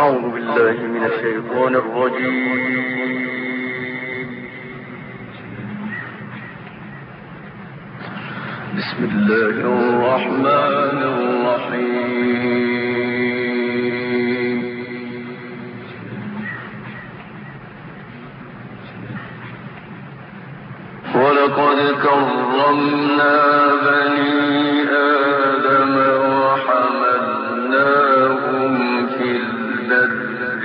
أعوذ بالله من الشيطان الرجيم. بسم الله الرحمن الرحيم. ولقد كرمنا بني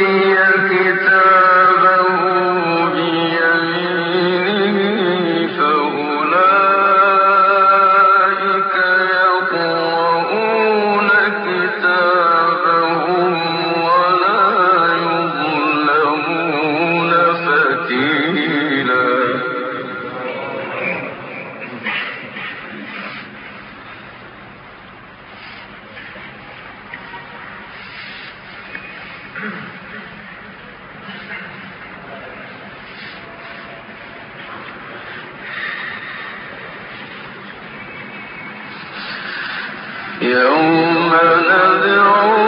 في الكتاب يوم ندعو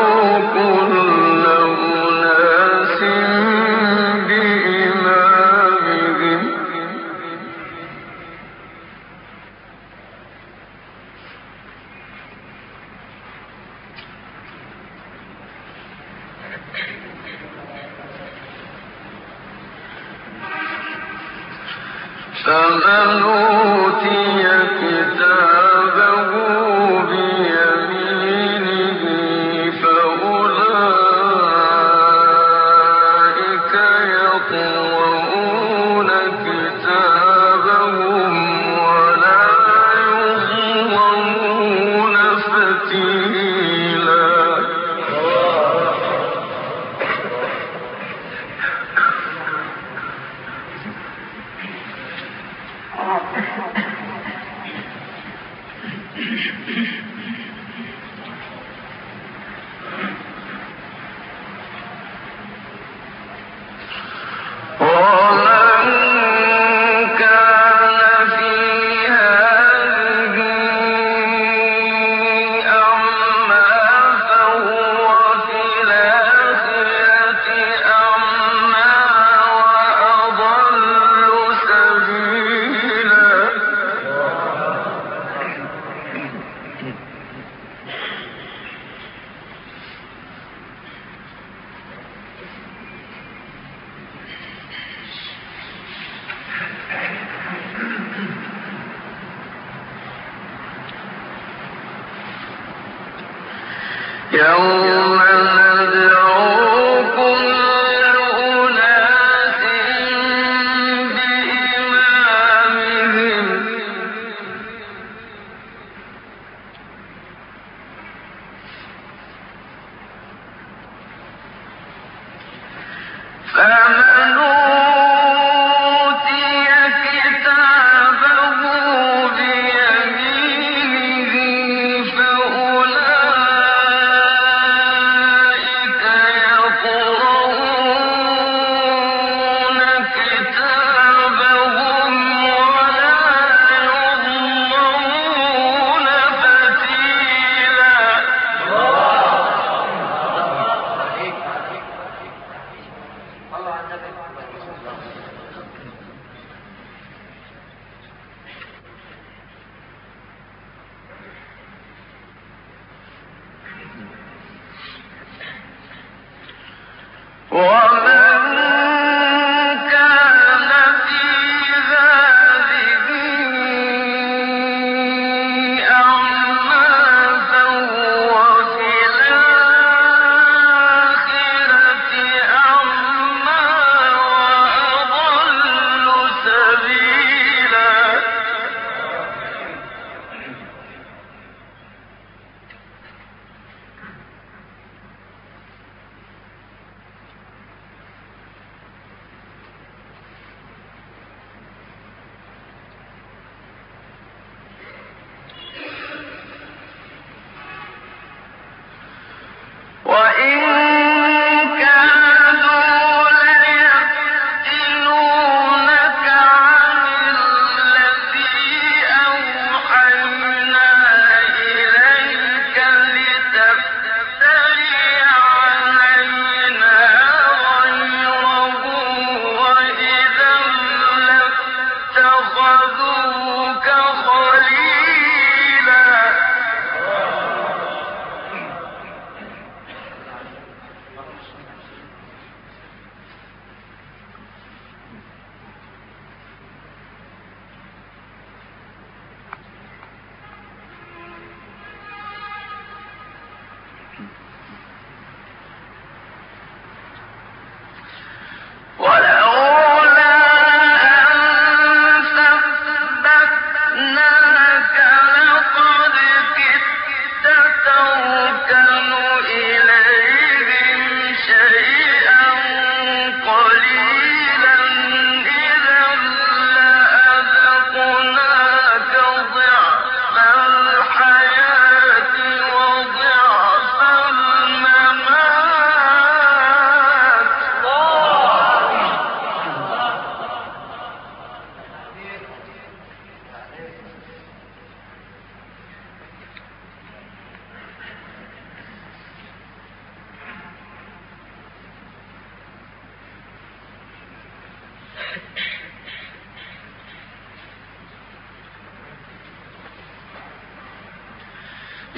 يوم نذر peace.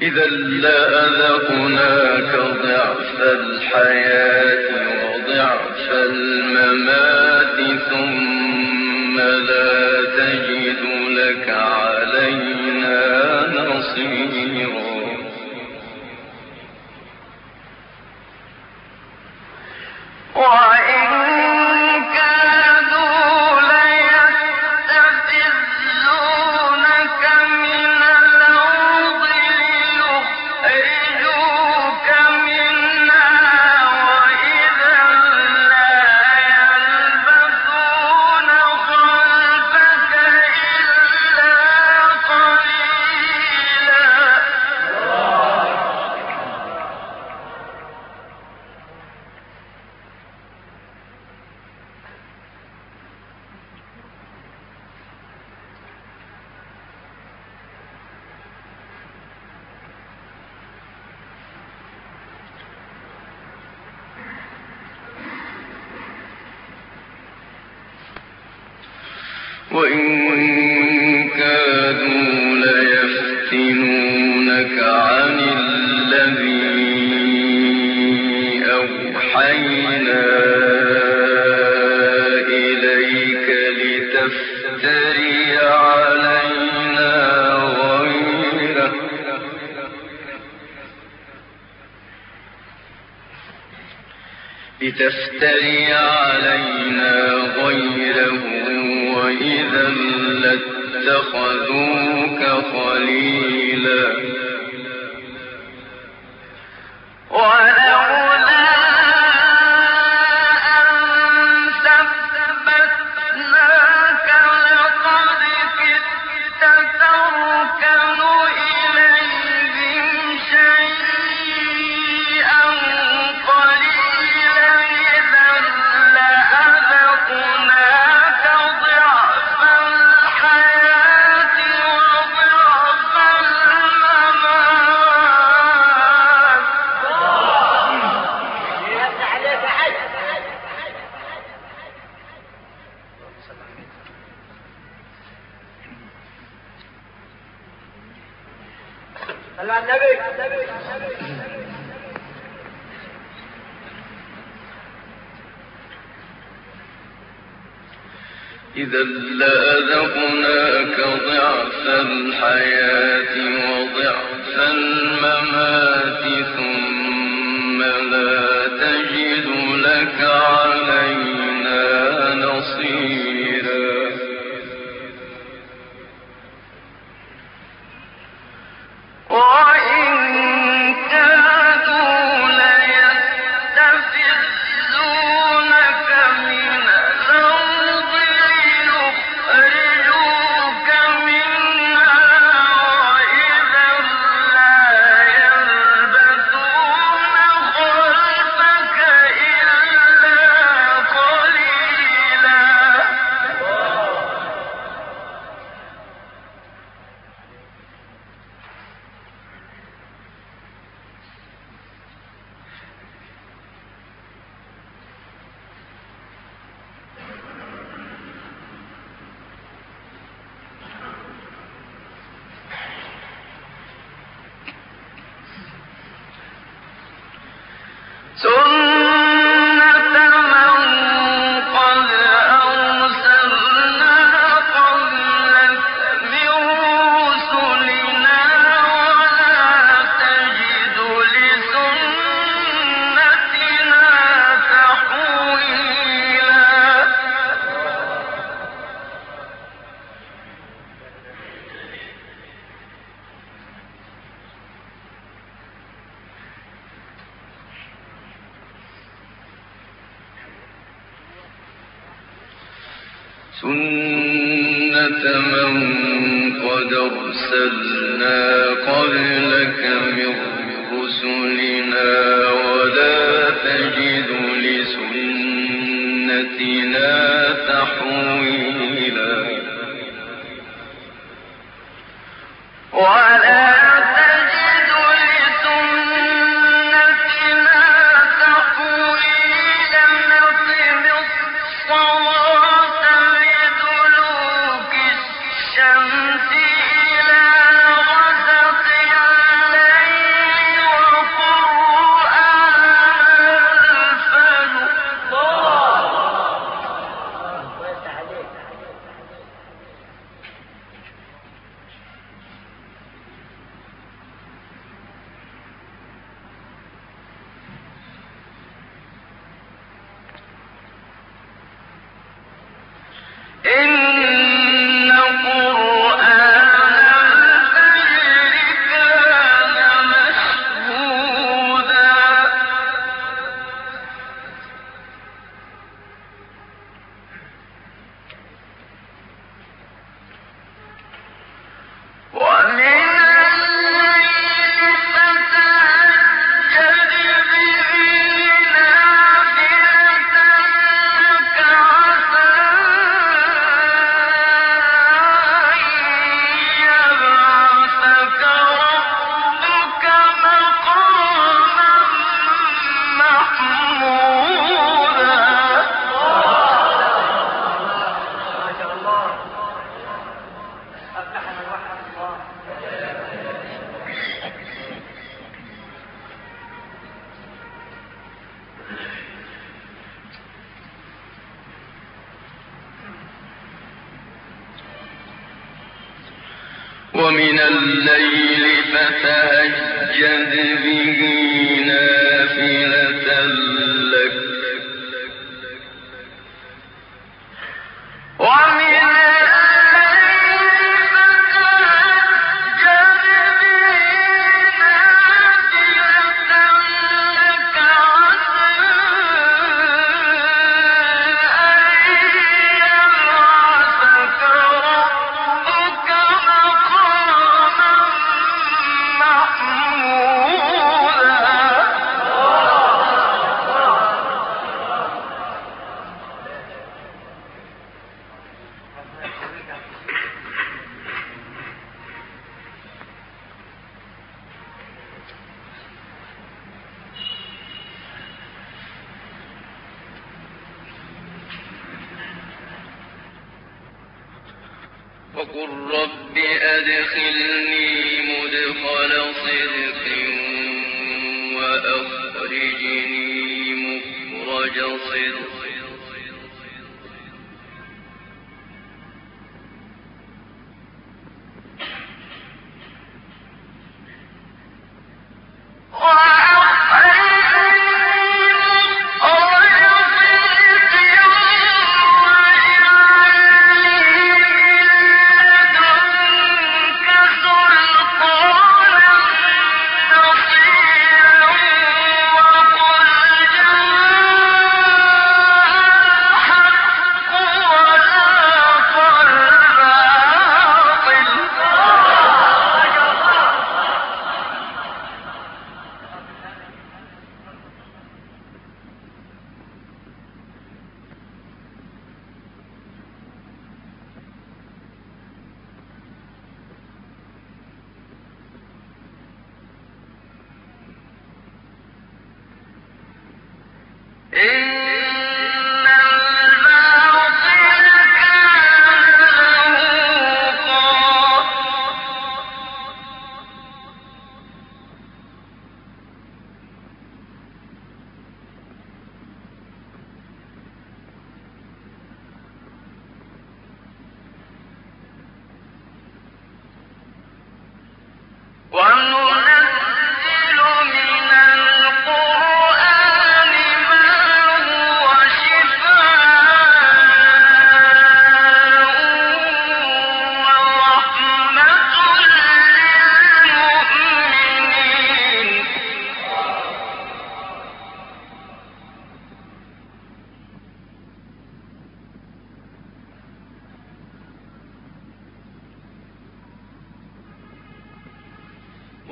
إذا لأذقناك ضعف الحياة وضعف الممات ثم لا تجد لك علينا نصيرا. وإن لتفتري علينا غيره وإذا لاتخذوك خليلا. إذا لأذقناك ضعف الحياة وضعف الممات ثم لا تجد لك سنة من قد أرسلنا قبلك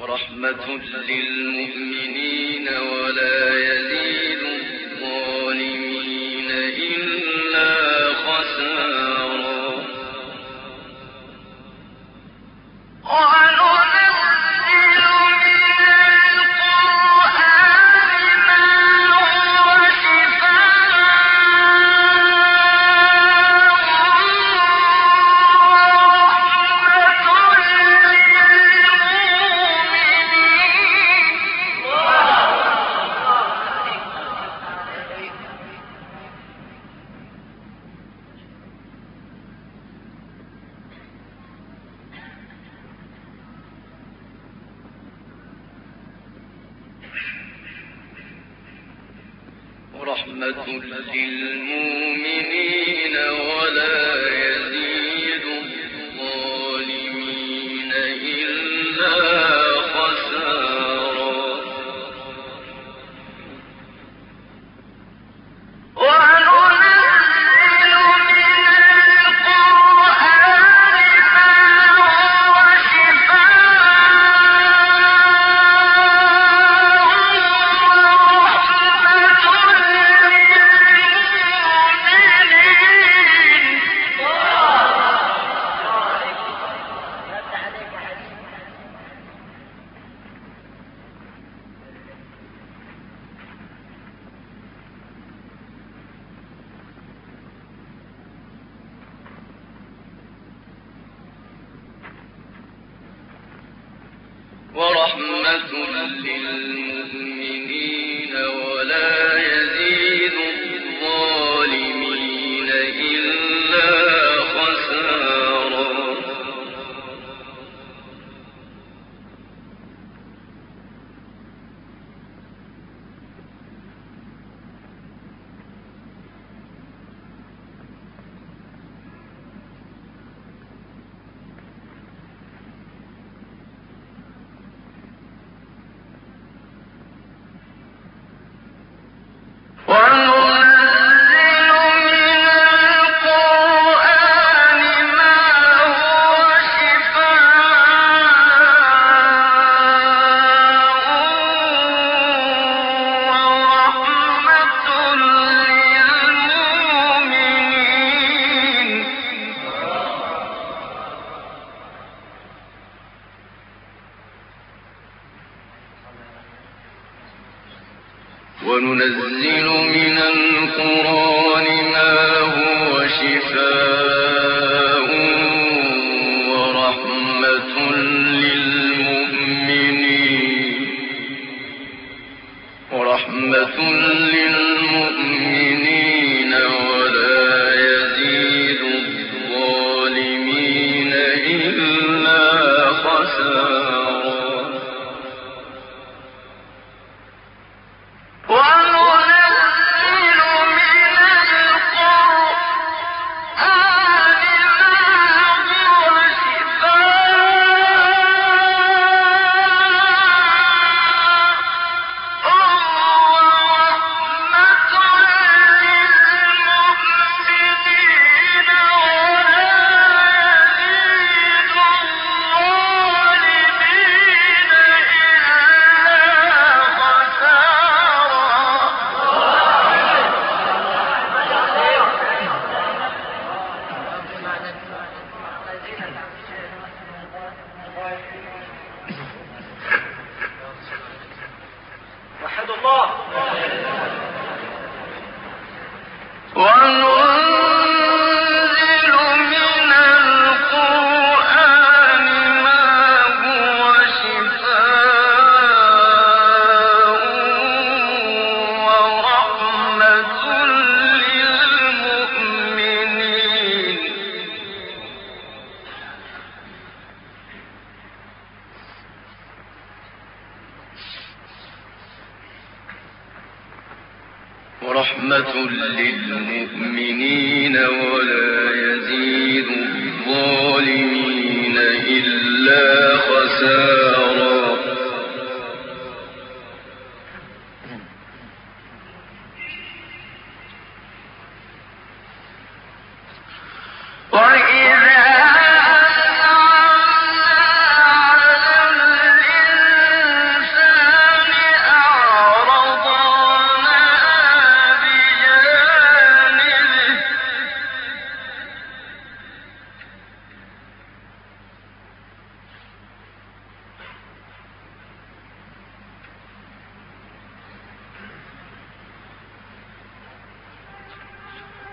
ورحمة للمؤمنين ولا يزال للمؤمنين ولا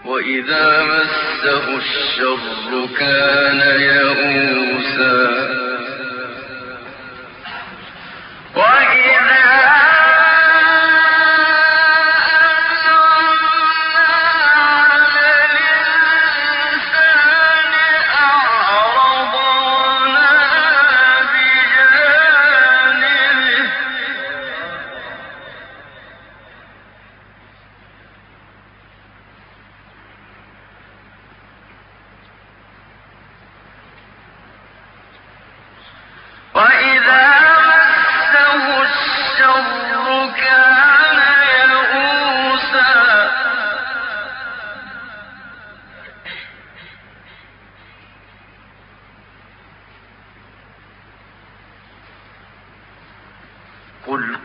وإذا مسه الشر كان يئوسا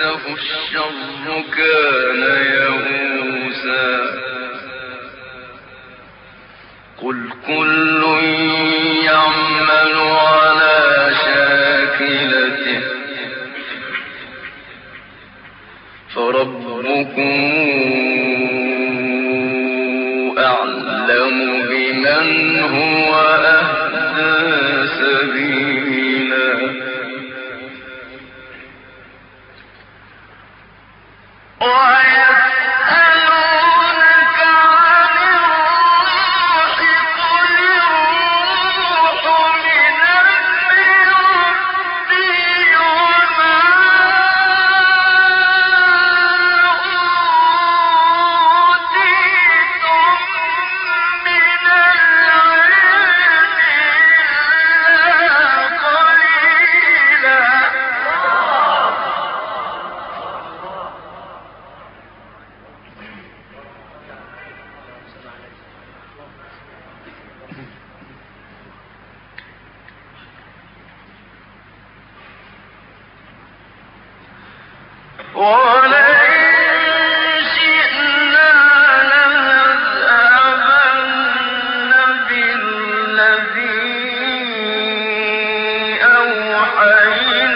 مسه الشر كان يئوسا قل كل يعمل على شاكلته فربكم حي